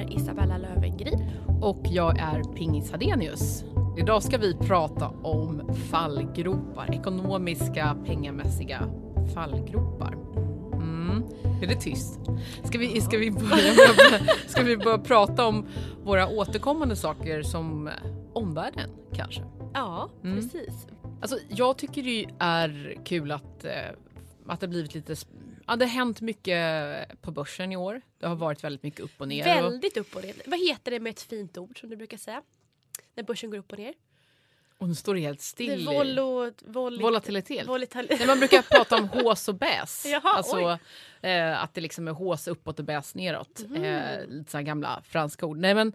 är Isabella Löwengrip. Och jag är Pingis Hadenius. Idag ska vi prata om fallgropar, ekonomiska, pengamässiga fallgropar. Mm. Är det tyst? Ska vi, ska, vi börja med, ska vi börja prata om våra återkommande saker som omvärlden kanske? Ja, Mm. precis. Alltså, jag tycker det är kul att, eh, att det blivit lite... Ja, det har hänt mycket på börsen i år. Det har varit väldigt mycket upp och ner. Väldigt upp och ner. Vad heter det med ett fint ord som du brukar säga? När börsen går upp och ner? och nu står det helt Det still. är i- volo, volit, Volatilitet. volatil- Nej, man brukar prata om hås och bäs. Jaha, alltså, eh, att det liksom är hås uppåt och bäs neråt. Mm. Eh, lite sådana gamla franska ord. Nej, men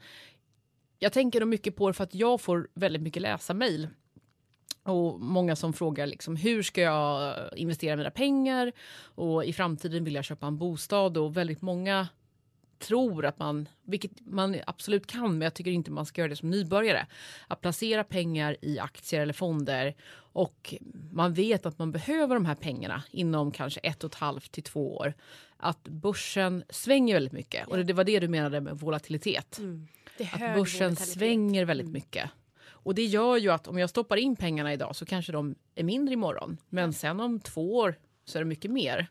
jag tänker nog mycket på det för att jag får väldigt mycket läsa-mejl. Och många som frågar liksom, hur ska jag investera mina pengar och i framtiden vill jag köpa en bostad och väldigt många tror att man, vilket man absolut kan, men jag tycker inte man ska göra det som nybörjare. Att placera pengar i aktier eller fonder och man vet att man behöver de här pengarna inom kanske ett och ett halvt till två år. Att börsen svänger väldigt mycket och det var det du menade med volatilitet. Mm. Att börsen volatilitet. svänger väldigt Mm. mycket. Och det gör ju att om jag stoppar in pengarna idag så kanske de är mindre imorgon. Men sen om två år så är det mycket mer.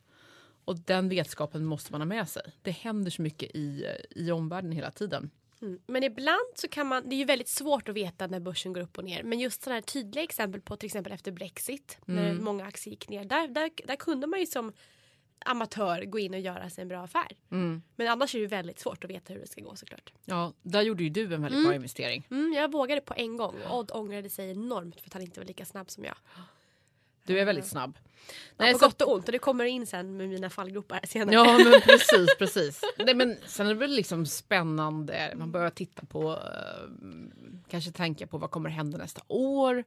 Och den vetskapen måste man ha med sig. Det händer så mycket i, i omvärlden hela tiden. Mm. Men ibland så kan man, det är ju väldigt svårt att veta när börsen går upp och ner. Men just sådana här tydliga exempel på till exempel efter Brexit när Mm. många aktier gick ner. Där, där, där kunde man ju som amatör gå in och göra sig en bra affär. Mm. Men annars är det väldigt svårt att veta hur det ska gå såklart. Ja, där gjorde ju du en väldigt Mm. bra investering. Mm, jag vågade på en gång Odd ångrade sig enormt för att han inte var lika snabb som jag. Du är väldigt snabb. Nej, på så- gott och ont och det kommer in sen med mina fallgropar senare. Ja men precis, precis. Nej, men sen är det väl liksom spännande. Man börjar titta på, eh, kanske tänka på vad kommer hända nästa år?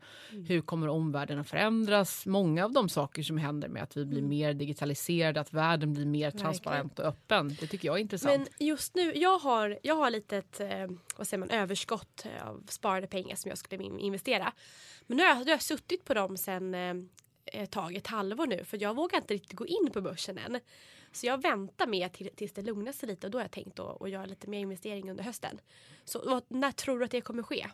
Hur kommer omvärlden att förändras? Många av de saker som händer med att vi blir mer digitaliserade, att världen blir mer transparent och öppen. Det tycker jag är intressant. Men just nu, jag har, jag har lite ett eh, vad säger man, överskott eh, av sparade pengar som jag skulle in- investera. Men nu har jag, nu har jag suttit på dem sen eh, tag, ett halvår nu, för jag vågar inte riktigt gå in på börsen än. Så jag väntar med till, tills det lugnar sig lite och då har jag tänkt att, göra lite mer investering under hösten. Så när tror du att det kommer ske?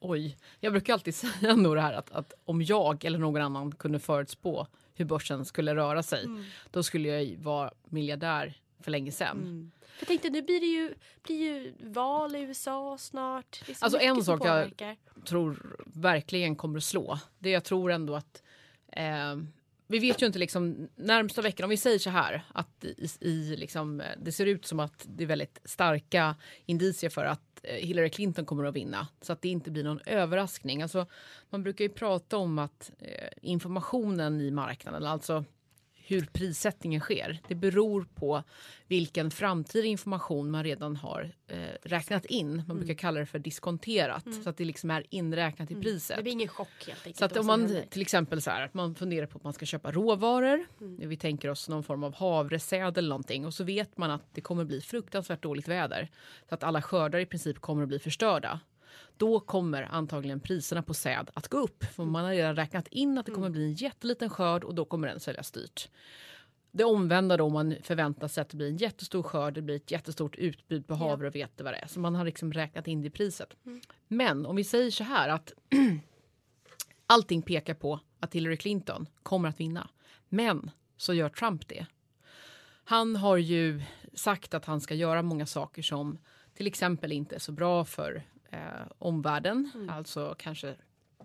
Oj, jag brukar alltid säga nog det här att, att om jag eller någon annan kunde förutspå hur börsen skulle röra sig, då skulle jag ju vara miljardär för länge sedan. Jag tänkte nu blir det ju, blir ju val i USA snart. Alltså, en sak jag- tror verkligen kommer att slå. Det jag tror ändå att eh, vi vet ju inte liksom närmsta veckan, om vi säger så här att i, i liksom, eh, det ser ut som att det är väldigt starka indicier för att eh, Hillary Clinton kommer att vinna så att det inte blir någon överraskning. Alltså, man brukar ju prata om att eh, informationen i marknaden, alltså hur prissättningen sker. Det beror på vilken framtida information man redan har eh, räknat in. Man brukar kalla det för diskonterat så att det liksom är inräknat i priset. Det blir ingen chock helt enkelt. Så att om man händer. till exempel så här, att man funderar på att man ska köpa råvaror. Vi tänker oss någon form av havresäd eller någonting och så vet man att det kommer bli fruktansvärt dåligt väder. Så att alla skördar i princip kommer att bli förstörda. Då kommer antagligen priserna på säd att gå upp. För man har redan räknat in att det kommer bli en jätteliten skörd och då kommer den säljas dyrt. Det omvända då om man förväntar sig att det blir en jättestor skörd, det blir ett jättestort utbud på havre och vete vad det är. Så man har liksom räknat in det i priset. Men om vi säger så här att allting pekar på att Hillary Clinton kommer att vinna. Men så gör Trump det. Han har ju sagt att han ska göra många saker som till exempel inte är så bra för eh, omvärlden. Alltså kanske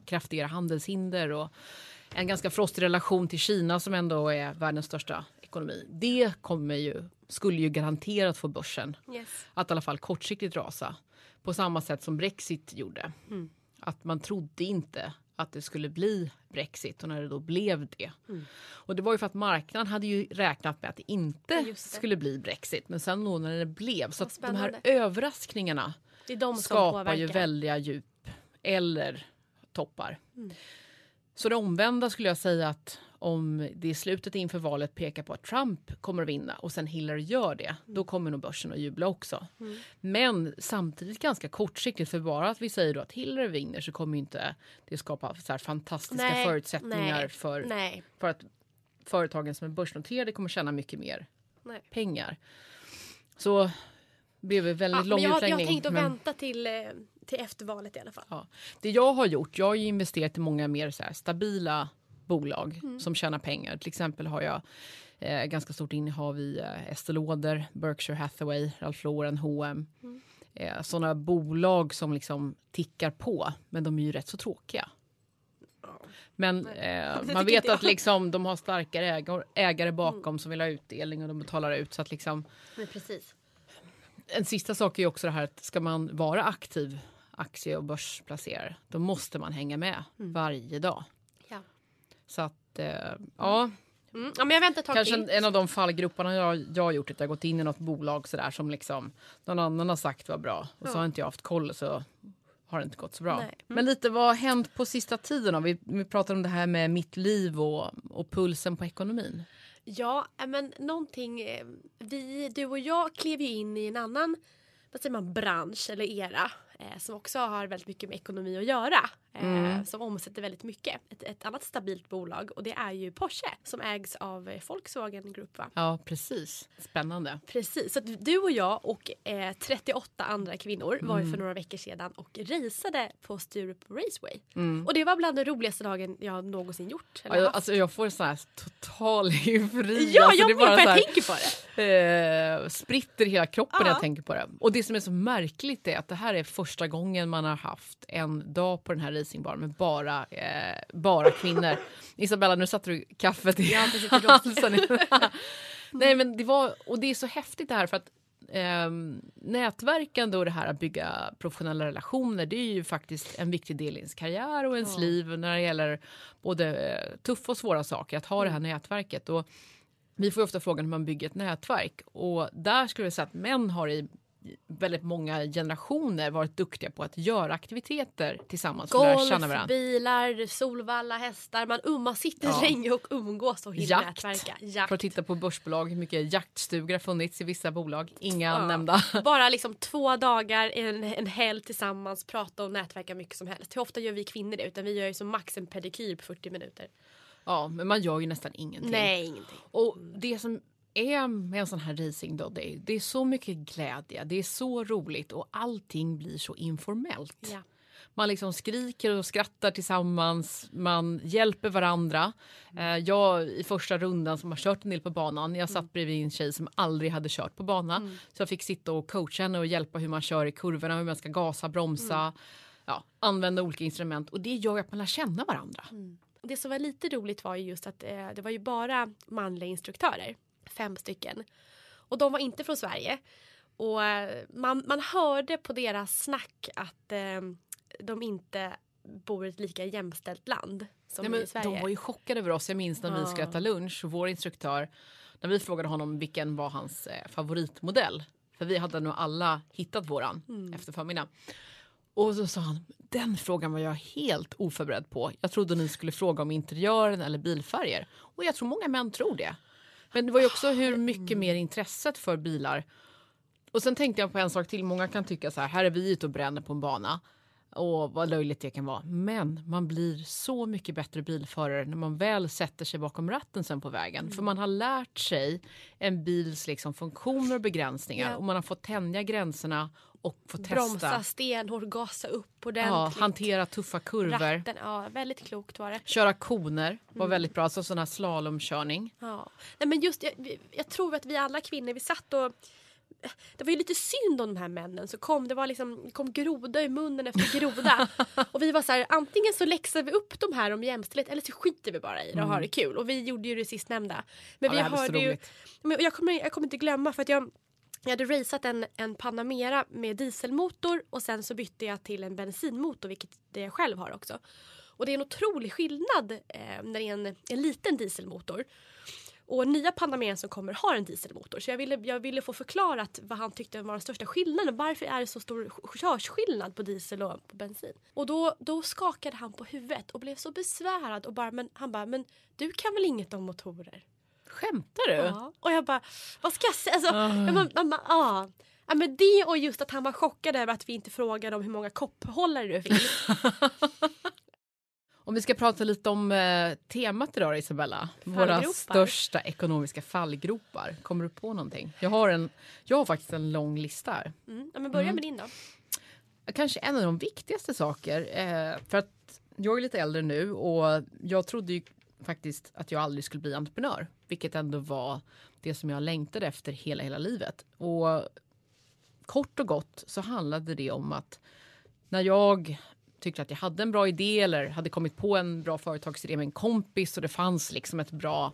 kraftigare handelshinder och en ganska frostig relation till Kina som ändå är världens största ekonomi. Det kommer ju, skulle ju garanterat få börsen Yes. att i alla fall kortsiktigt rasa. På samma sätt som Brexit gjorde. Att man trodde inte att det skulle bli Brexit och när det då blev det. Och det var ju för att marknaden hade ju räknat med att det inte det. skulle bli Brexit. Men sen då när det blev. Så att de här överraskningarna de som skapar påverkar. ju väldiga djup eller toppar. Så det omvända skulle jag säga att om det i slutet inför valet pekar på att Trump kommer att vinna och sen Hillary gör det, då kommer nog börsen att jubla också. Men samtidigt ganska kortsiktigt, för bara att vi säger då att Hillary vinner så kommer inte det skapa så fantastiska Nej, förutsättningar nej, för, Nej. för att företagen som är börsnoterade kommer tjäna mycket mer pengar. Så det blev väldigt Ja, lång men jag, har- jag utläggning. har tänkt att men- vänta till, eh, till efter valet i alla fall. Ja. Det jag har gjort, jag har ju investerat i många mer så stabila bolag Mm. som tjänar pengar. Till exempel har jag eh, ganska stort innehav i eh, Estée Lauder, Berkshire Hathaway, Ralph Lauren, H&M. Mm. Eh, sådana bolag som liksom tickar på, men de är ju rätt så tråkiga. Men eh, man vet att liksom, de har starkare ägare, ägare bakom som vill ha utdelning och de betalar ut. Så att liksom, Men precis. En sista sak är också det här att ska man vara aktiv aktie och börsplacerare då måste man hänga med varje dag. Ja. Så att eh, ja, Mm. ja, men jag väntar kanske en, en av de fallgroparna jag, jag har gjort att jag gått in i något bolag sådär som liksom någon annan har sagt var bra och så Ja. har inte jag haft koll så har det inte gått så bra. Mm. Men lite vad har hänt på sista tiden då? Vi, vi pratar om det här med mitt liv och, och pulsen på ekonomin. Ja, eh, men någonting. Eh, vi, du och jag klev ju in i en annan vad säger man, bransch eller era eh, som också har väldigt mycket med ekonomi att göra. Eh, Mm. Som omsätter väldigt mycket. Ett, ett annat stabilt bolag och det är ju Porsche som ägs av eh, Volkswagen Group. Va? Ja, precis. Spännande. Precis, så du och jag och eh, 38 andra kvinnor var Mm. ju för några veckor sedan och raceade på Sturup Raceway. Mm. Och det var bland den roligaste dagen jag någonsin gjort. eller Ja, jag, alltså jag får sån här total eufori. ja, alltså, jag det bara så här, tänker på det. eh, spritter hela kroppen när Ja. jag tänker på det. Och det som är så märkligt är att det här är första gången man har haft en dag på den här racingbanan med bara, eh, bara kvinnor. Isabella, nu satte du kaffet i halsen. Nej, men det var, och det är så häftigt det här för att ehm, nätverkande och det här att bygga professionella relationer det är ju faktiskt en viktig del i ens karriär och ens Ja. liv när det gäller både eh, tuffa och svåra saker, att ha det här nätverket. Och vi får ju ofta frågan hur man bygger ett nätverk och där skulle jag säga att män har i väldigt många generationer varit duktiga på att göra aktiviteter tillsammans Golf, bilar, Solvalla, hästar. Man, um, man sitter Ja. länge och umgås och hinner nätverka. Jakt. För att titta på börsbolag, hur mycket jaktstugor har funnits i vissa bolag. Inga Ja. nämnda. Bara liksom två dagar, en, en helg tillsammans, prata och nätverka mycket som helst. Hur ofta gör vi kvinnor det? Utan vi gör ju som max en pedikyr på 40 minuter. Ja, men man gör ju nästan ingenting. Nej, ingenting. Och det som är med en sån här racing då, det är, det är så mycket glädje, det är så roligt och allting blir så informellt. Ja. Man liksom skriker och skrattar tillsammans, man hjälper varandra. Eh, jag i första rundan som har kört en del på banan, jag satt bredvid en tjej som aldrig hade kört på bana. Så jag fick sitta och coacha henne och hjälpa hur man kör i kurvorna, hur man ska gasa, bromsa, ja, använda olika instrument. Och det gör att man lär känna varandra. Det som var lite roligt var ju just att eh, det var ju bara manliga instruktörer. Fem stycken. Och de var inte från Sverige. Och eh, man, man hörde på deras snack att eh, de inte bor i ett lika jämställt land som Nej, vi i Sverige. de var ju chockade över oss. Jag minns när vi Ja. skulle äta lunch vår instruktör, när vi frågade honom vilken var hans eh, favoritmodell. För vi hade nog alla hittat våran Mm. efter förmiddagen. Och så sa han, den frågan var jag helt oförberedd på. Jag trodde ni skulle fråga om interiören eller bilfärger. Och jag tror många män tror det. Men det var ju också hur mycket mer intresset för bilar. Och sen tänkte jag på en sak till. Många kan tycka så här, här är vi ute och bränner på en bana. Och vad löjligt det kan vara. Men man blir så mycket bättre bilförare när man väl sätter sig bakom ratten sen på vägen. För man har lärt sig en bils liksom funktioner och begränsningar. Ja. Och man har fått tänja gränserna och Bromsa testa. stenhårt, gasa upp Ja, ordentligt. hantera tuffa kurvor. Ratten, ja, väldigt klokt var det. Köra koner Mm. var väldigt bra. Alltså sån här slalomkörning. Ja. Nej, men just, jag, jag tror att vi alla kvinnor, vi satt och det var ju lite synd om de här männen. Så kom, det var liksom, kom groda i munnen efter groda. och vi var så här, antingen så läxar vi upp de här om jämställdhet eller så skiter vi bara i det och har det kul. Och vi gjorde ju det sistnämnda. Men Mm. Ja, vi hörde ju, men jag, kommer, jag kommer inte glömma för att jag jag hade raceat en, en Panamera med dieselmotor och sen så bytte jag till en bensinmotor vilket jag själv har också. Och det är en otrolig skillnad eh, när det är en, en liten dieselmotor. Och nya Panameran som kommer har en dieselmotor. Så jag ville, jag ville få förklarat vad han tyckte var den största skillnaden. Varför är det så stor körsskillnad på diesel och på bensin? Och då, då skakade han på huvudet och blev så besvärad och bara, men, han bara, men du kan väl inget om motorer? Skämtar du? Ja. Och jag bara, vad ska jag säga? Alltså, Ah. jag bara, man, bara, ah. Ja, men det och just att han var chockad över att vi inte frågade om hur många kopphållare det finns. Om vi ska prata lite om eh, temat idag Isabella. Våra största ekonomiska fallgropar. Kommer du på någonting? Jag har, en, jag har faktiskt en lång lista här. Mm. Ja, men börja Mm. med din då. Kanske en av de viktigaste saker. Eh, för att jag är lite äldre nu och jag trodde ju faktiskt att jag aldrig skulle bli entreprenör. Vilket ändå var det som jag längtade efter hela, hela livet. Och kort och gott så handlade det om att när jag tyckte att jag hade en bra idé eller hade kommit på en bra företagsidé med en kompis och det fanns liksom ett bra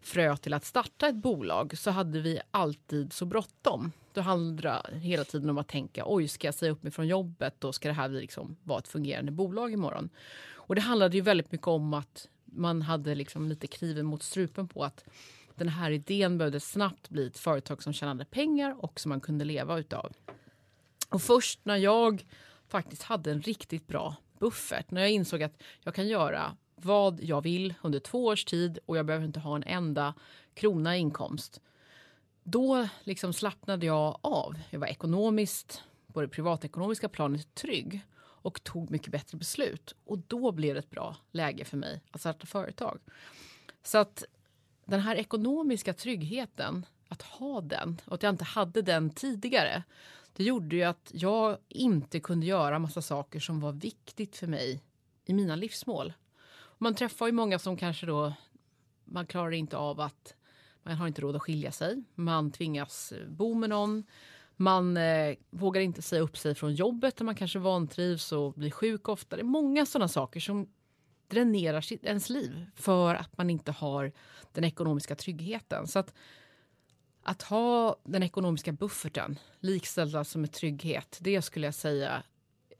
frö till att starta ett bolag så hade vi alltid så bråttom. Det handlade hela tiden om att tänka oj, ska jag säga upp mig från jobbet och ska det här liksom vara ett fungerande bolag imorgon? Och det handlade ju väldigt mycket om att man hade liksom lite kniven mot strupen på att den här idén behövde snabbt bli ett företag som tjänade pengar och som man kunde leva utav. Och först när jag faktiskt hade en riktigt bra buffert, när jag insåg att jag kan göra vad jag vill under två års tid och jag behöver inte ha en enda krona i inkomst. Då liksom slappnade jag av. Jag var ekonomiskt, på det privatekonomiska planet, trygg och tog mycket bättre beslut. Och då blev det ett bra läge för mig att starta företag. Så att den här ekonomiska tryggheten, att ha den och att jag inte hade den tidigare, det gjorde ju att jag inte kunde göra massa saker som var viktigt för mig i mina livsmål. Man träffar ju många som kanske då, man klarar inte av att, man har inte råd att skilja sig, man tvingas eh, bo med någon, man eh, vågar inte säga upp sig från jobbet där man kanske vantrivs och blir sjuk ofta. Det är många sådana saker som dränerar sitt, ens liv för att man inte har den ekonomiska tryggheten. Så att, att ha den ekonomiska bufferten likställda som med trygghet, det skulle jag säga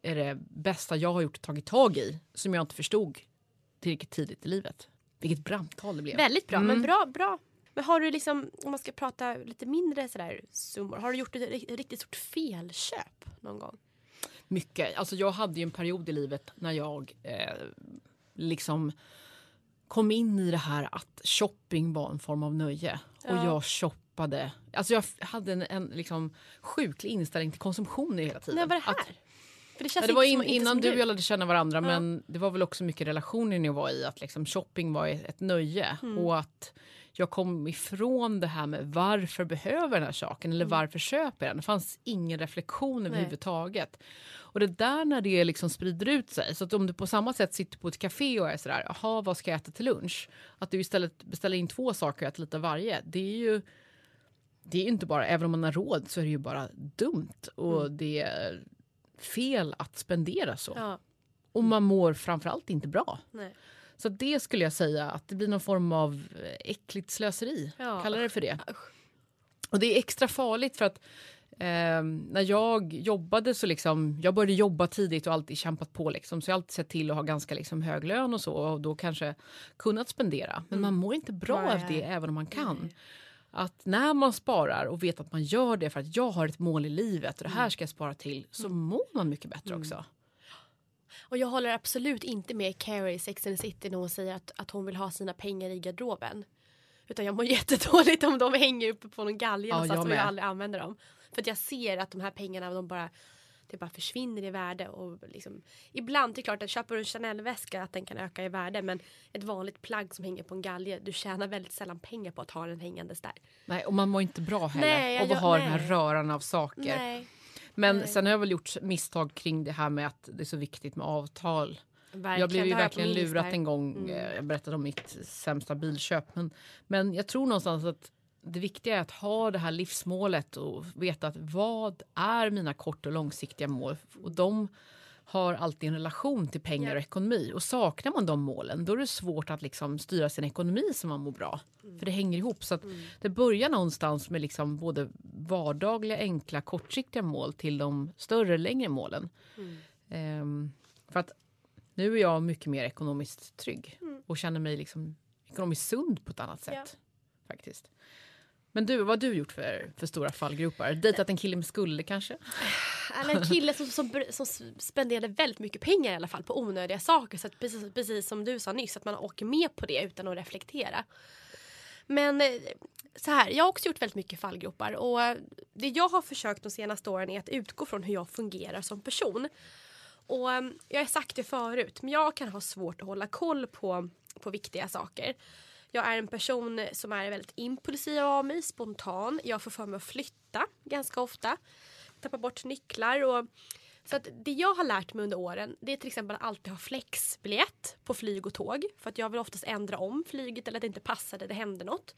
är det bästa jag har gjort och tagit tag i som jag inte förstod tillräckligt tidigt i livet. Vilket brandtal det blev. Väldigt bra, men Mm. bra, bra. Men har du liksom, om man ska prata lite mindre sådär summor, har du gjort ett ri- riktigt stort felköp någon gång? Mycket. Alltså jag hade ju en period i livet när jag eh, liksom kom in i det här att shopping var en form av nöje. Och Ja. jag shoppade. Alltså jag hade en, en liksom sjuklig inställning till konsumtion hela tiden. När var det här? Att, För det känns det var in, innan du och jag lärde känna varandra Ja. men det var väl också mycket relationen jag var i. Att liksom shopping var ett, nöje. Mm. Och att jag kom ifrån det här med varför behöver jag den här saken eller varför köper jag den. Det fanns ingen reflektion överhuvudtaget. Och det där när det liksom sprider ut sig, så att om du på samma sätt sitter på ett café och är sådär, jaha vad ska jag äta till lunch? Att du istället beställer in två saker och äter lite av varje. Det är ju det är inte bara, även om man har råd så är det ju bara dumt och det är fel att spendera så. Ja, Och man mår framförallt inte bra. nej. Så det skulle jag säga att det blir någon form av eh, äckligt slöseri. Ja. Kallar det för det. Och det är extra farligt för att eh, när jag jobbade så liksom, jag började jobba tidigt och alltid kämpat på liksom, så jag har alltid sett till att ha ganska liksom hög lön och så och då kanske kunnat spendera. Men man mår inte bra av det även om man kan. Nej. Att när man sparar och vet att man gör det för att jag har ett mål i livet och det här ska jag spara till så mår man mycket bättre också. Och jag håller absolut inte med Carrie i Sex and the City när hon säger att, att hon vill ha sina pengar i garderoben. Utan jag mår jättedåligt om de hänger uppe på någon galge Ja, någonstans jag och jag aldrig använder dem. För att jag ser att de här pengarna de bara, det bara försvinner i värde. Och liksom, ibland, det är klart att köper du en Chanel-väska att den kan öka i värde. Men ett vanligt plagg som hänger på en galge, du tjänar väldigt sällan pengar på att ha den hängandes där. Nej, och man mår inte bra heller Nej, av att ha den här röran av saker. Nej, Men nej. sen har jag väl gjort misstag kring det här med att det är så viktigt med avtal. verkligen. jag blev ju verkligen lurat en gång. Mm. eh, Jag berättade om mitt sämsta bilköp. Men, men jag tror någonstans att det viktiga är att ha det här livsmålet och veta att vad är mina kort och långsiktiga mål? Och de har alltid en relation till pengar och ekonomi. Och saknar man de målen då är det svårt att liksom styra sin ekonomi så man mår bra. Mm. För det hänger ihop. Så att det börjar någonstans med liksom både vardagliga, enkla, kortsiktiga mål till de större, längre målen. Mm. Ehm, för att nu är jag mycket mer ekonomiskt trygg Mm. och känner mig liksom ekonomiskt sund på ett annat sätt. Ja. faktiskt. Men du, vad har du gjort för, för stora fallgropar? Dejtat en kille med skulder kanske? Eller en kille som, som, som spenderade väldigt mycket pengar i alla fall på onödiga saker. Så precis, precis som du sa nyss, att man åker med på det utan att reflektera. Men eh, så här, jag har också gjort väldigt mycket fallgropar och eh, det jag har försökt de senaste åren är att utgå från hur jag fungerar som person. Och um, jag har sagt det förut, men jag kan ha svårt att hålla koll på, på viktiga saker. Jag är en person som är väldigt impulsiv av mig, spontan. Jag får för mig att flytta ganska ofta. Tappar bort nycklar och så att det jag har lärt mig under åren det är till exempel att alltid ha flexbiljett på flyg och tåg. För att jag vill oftast ändra om flyget eller att det inte passade, det hände något.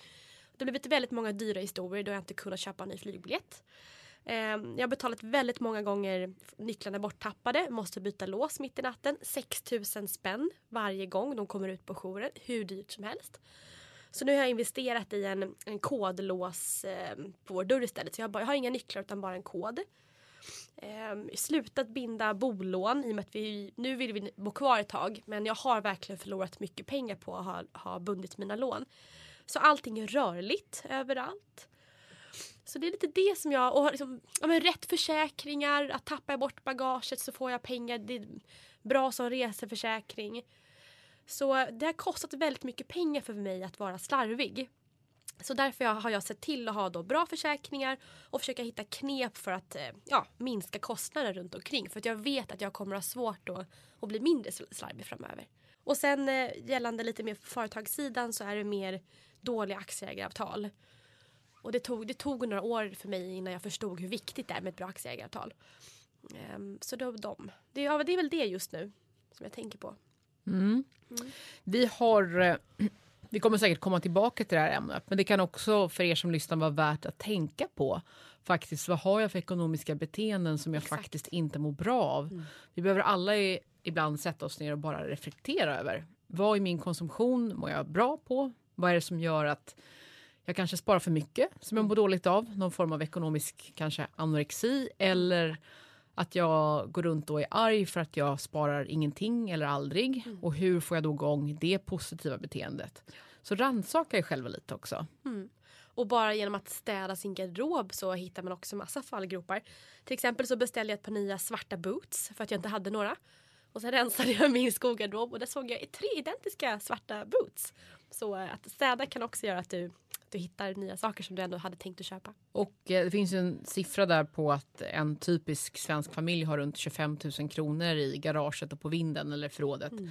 Det har blivit väldigt många dyra historier då jag inte kunnat köpa en ny flygbiljett. Ehm, jag har betalat väldigt många gånger nycklarna borttappade, måste byta lås mitt i natten. 6000 spänn varje gång de kommer ut på jouren, hur dyrt som helst. Så nu har jag investerat i en, en kodlås eh, på vår dörr istället. Så jag, bara, jag har inga nycklar utan bara en kod. Eh, slutat binda bolån i och med att vi nu vill vi bo kvar ett tag. Men jag har verkligen förlorat mycket pengar på att ha, ha bundit mina lån. Så allting är rörligt överallt. Så det är lite det som jag, och liksom, ja, men rätt försäkringar, att tappar jag bort bagaget så får jag pengar. Det är bra som reseförsäkring. Så det har kostat väldigt mycket pengar för mig att vara slarvig. Så därför har jag sett till att ha då bra försäkringar och försöka hitta knep för att eh, ja, minska kostnader runt omkring. För att jag vet att jag kommer ha svårt då att bli mindre slarvig framöver. Och sen eh, gällande lite mer företagssidan så är det mer dåliga aktieägaravtal. Och det tog, det tog några år för mig innan jag förstod hur viktigt det är med ett bra aktieägaravtal. Um, så då de. Det, ja, det är väl det just nu som jag tänker på. Mm. Mm. Vi har eh, vi kommer säkert komma tillbaka till det här ämnet, men det kan också för er som lyssnar vara värt att tänka på. Faktiskt, vad har jag för ekonomiska beteenden som jag Exakt. faktiskt inte mår bra av? Mm. Vi behöver alla i, ibland sätta oss ner och bara reflektera över. Vad i min konsumtion mår jag bra på? Vad är det som gör att jag kanske sparar för mycket som jag mår dåligt av? Någon form av ekonomisk kanske anorexi eller att jag går runt och är arg för att jag sparar ingenting eller aldrig. Mm. Och hur får jag då igång det positiva beteendet? Så rannsaka er själva lite också. Mm. Och bara genom att städa sin garderob så hittar man också massa fallgropar. Till exempel så beställde jag ett par nya svarta boots för att jag inte hade några. Och sen rensade jag min skogarderob och där såg jag tre identiska svarta boots. Så eh, att städa kan också göra att du du hittar nya saker som du ändå hade tänkt att köpa. Och eh, det finns ju en siffra där på att en typisk svensk familj har runt 25 000 kronor i garaget och på vinden eller förrådet. Mm.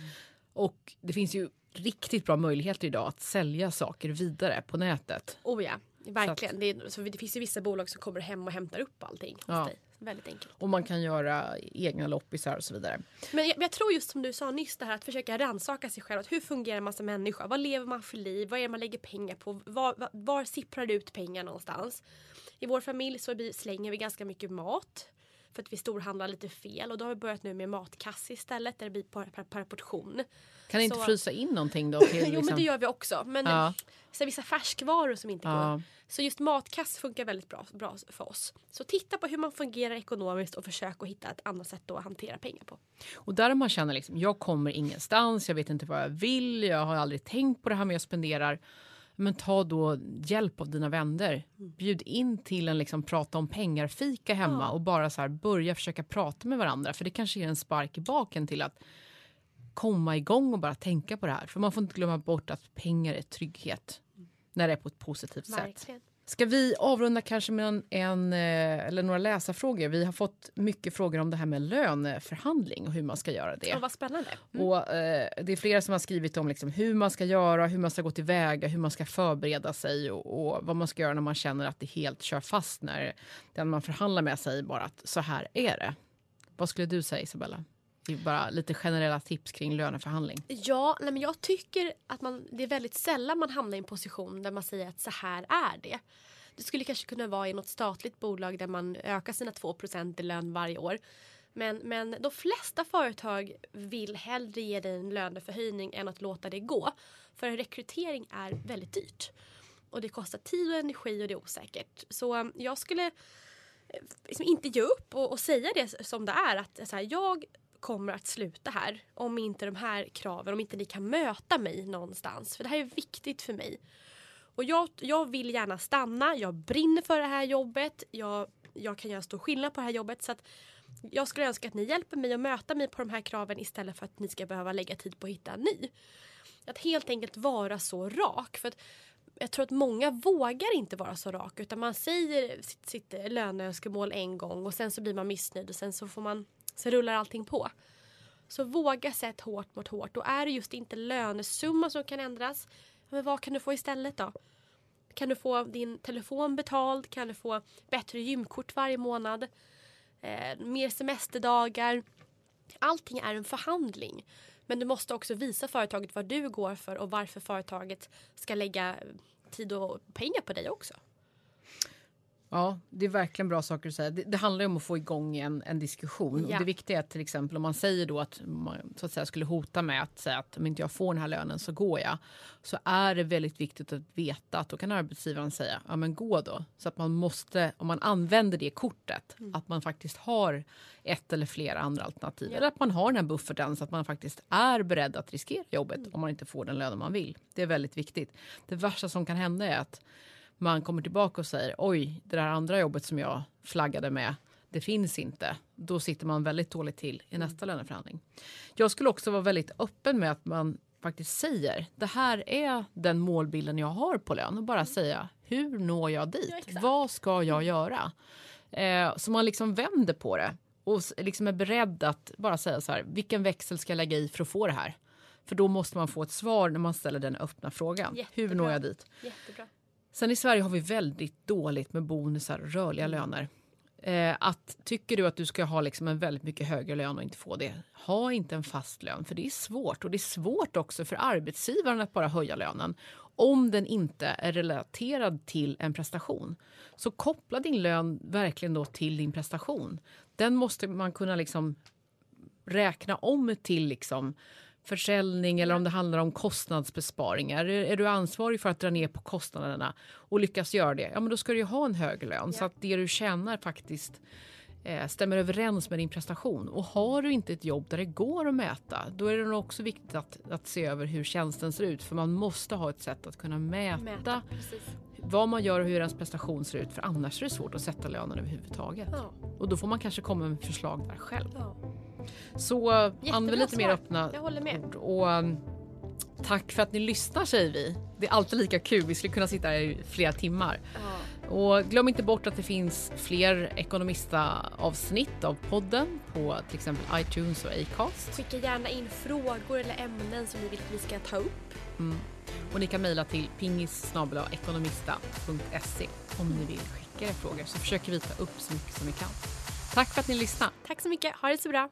Och det finns ju riktigt bra möjligheter idag att sälja saker vidare på nätet. Oh ja, verkligen. Att, det, är, så det finns ju vissa bolag som kommer hem och hämtar upp allting ja. hos dig. Väldigt enkelt. Och man kan göra egna loppisar och så vidare. Men jag, jag, tror just som du sa nyss det här att försöka rannsaka sig själv. Hur fungerar man som människa? Vad lever man för liv? Vad är det man lägger pengar på? Var, var, var sipprar det ut pengar någonstans? I vår familj så slänger vi ganska mycket mat för att vi storhandlar lite fel och då har vi börjat nu med matkasse istället där det blir per, per, per portion. Kan ni inte så... frysa in någonting då? Till, liksom... jo men det gör vi också. Men ja. så vissa färskvaror som inte ja. går. Så just matkass funkar väldigt bra, bra för oss. Så titta på hur man fungerar ekonomiskt och försök att hitta ett annat sätt att hantera pengar på. Och där man känner liksom, jag kommer ingenstans, jag vet inte vad jag vill, jag har aldrig tänkt på det här med jag spenderar. Men ta då hjälp av dina vänner. Mm. Bjud in till en liksom prata om pengar-fika hemma ja. och bara så här börja försöka prata med varandra. För det kanske ger en spark i baken till att komma igång och bara tänka på det här. För man får inte glömma bort att pengar är trygghet. När det är på ett positivt Verkligen. sätt. Ska vi avrunda kanske med en, en, eh, eller några läsarfrågor? Vi har fått mycket frågor om det här med löneförhandling och hur man ska göra det. Ja, vad spännande. Mm. Och, eh, det är flera som har skrivit om liksom hur man ska göra, hur man ska gå tillväga, hur man ska förbereda sig och, och, vad man ska göra när man känner att det helt kör fast när den man förhandlar med säger bara att så här är det. Vad skulle du säga Isabella? Bara lite generella tips kring löneförhandling? Ja, nej men jag tycker att man, det är väldigt sällan man hamnar i en position där man säger att så här är det. Det skulle kanske kunna vara i något statligt bolag där man ökar sina 2 i lön varje år. Men, men de flesta företag vill hellre ge dig en löneförhöjning än att låta det gå. För en rekrytering är väldigt dyrt. Och det kostar tid och energi och det är osäkert. Så jag skulle eh, liksom inte ge upp och, och, säga det som det är. Att så här, jag kommer att sluta här om inte de här kraven, om inte ni kan möta mig någonstans. För det här är viktigt för mig. Och jag, jag vill gärna stanna, jag brinner för det här jobbet, jag, jag kan göra stor skillnad på det här jobbet. Så att jag skulle önska att ni hjälper mig att möta mig på de här kraven istället för att ni ska behöva lägga tid på att hitta en ny. Att helt enkelt vara så rak. För att jag tror att många vågar inte vara så rak utan man säger sitt, sitt löneönskemål en gång och sen så blir man missnöjd och sen så får man så rullar allting på. Så våga sätta hårt mot hårt. Då är det just inte lönesumma som kan ändras. Men vad kan du få istället då? Kan du få din telefon betald? Kan du få bättre gymkort varje månad? Eh, mer semesterdagar? Allting är en förhandling. Men du måste också visa företaget vad du går för och varför företaget ska lägga tid och pengar på dig också. Ja, det är verkligen bra saker att säga. Det, det handlar om att få igång en, en diskussion. Ja. Och det viktiga är till exempel om man säger då att man så att säga, skulle hota med att säga att om inte jag får den här lönen så går jag. Så är det väldigt viktigt att veta att då kan arbetsgivaren säga ja men gå då. Så att man måste, om man använder det kortet, Mm. att man faktiskt har ett eller flera andra alternativ. Ja. Eller att man har den här bufferten så att man faktiskt är beredd att riskera jobbet Mm. om man inte får den lönen man vill. Det är väldigt viktigt. Det värsta som kan hända är att man kommer tillbaka och säger oj, det där andra jobbet som jag flaggade med, det finns inte. Då sitter man väldigt dåligt till i nästa löneförhandling. Jag skulle också vara väldigt öppen med att man faktiskt säger det här är den målbilden jag har på lön och bara säga hur når jag dit? Ja. Vad ska jag göra? Eh, så man liksom vänder på det och liksom är beredd att bara säga så här, vilken växel ska jag lägga i för att få det här? För då måste man få ett svar när man ställer den öppna frågan. Hur Jättebra. når jag dit? Jättebra. Sen i Sverige har vi väldigt dåligt med bonusar och rörliga löner. Eh, att, tycker du att du ska ha liksom en väldigt mycket högre lön och inte få det, ha inte en fast lön. För det är svårt. Och det är svårt också för arbetsgivaren att bara höja lönen om den inte är relaterad till en prestation. Så koppla din lön verkligen då till din prestation. Den måste man kunna liksom räkna om till liksom försäljning eller om det handlar om kostnadsbesparingar. Är, är du ansvarig för att dra ner på kostnaderna och lyckas göra det, ja men då ska du ju ha en hög lön så Ja. att det du tjänar faktiskt eh, stämmer överens med din prestation. Och har du inte ett jobb där det går att mäta, då är det nog också viktigt att, att se över hur tjänsten ser ut. För man måste ha ett sätt att kunna mäta, Mäta. Vad man gör och hur ens prestation ser ut. För annars är det svårt att sätta lönen överhuvudtaget. Ja. Och då får man kanske komma med förslag där själv. Ja. Så använd lite mer svar. öppna Jag håller med. Och um, tack för att ni lyssnar säger vi. Det är alltid lika kul. Vi skulle kunna sitta här i flera timmar. Ja. Och glöm inte bort att det finns fler Ekonomista-avsnitt av podden på till exempel iTunes och Acast. Skicka gärna in frågor eller ämnen som ni vill att vi ska ta upp. Mm. Och ni kan mejla till pingis ekonomista.se om ni vill skicka er frågor så försöker vi ta upp så mycket som vi kan. Tack för att ni lyssnade. Tack så mycket. Ha det så bra.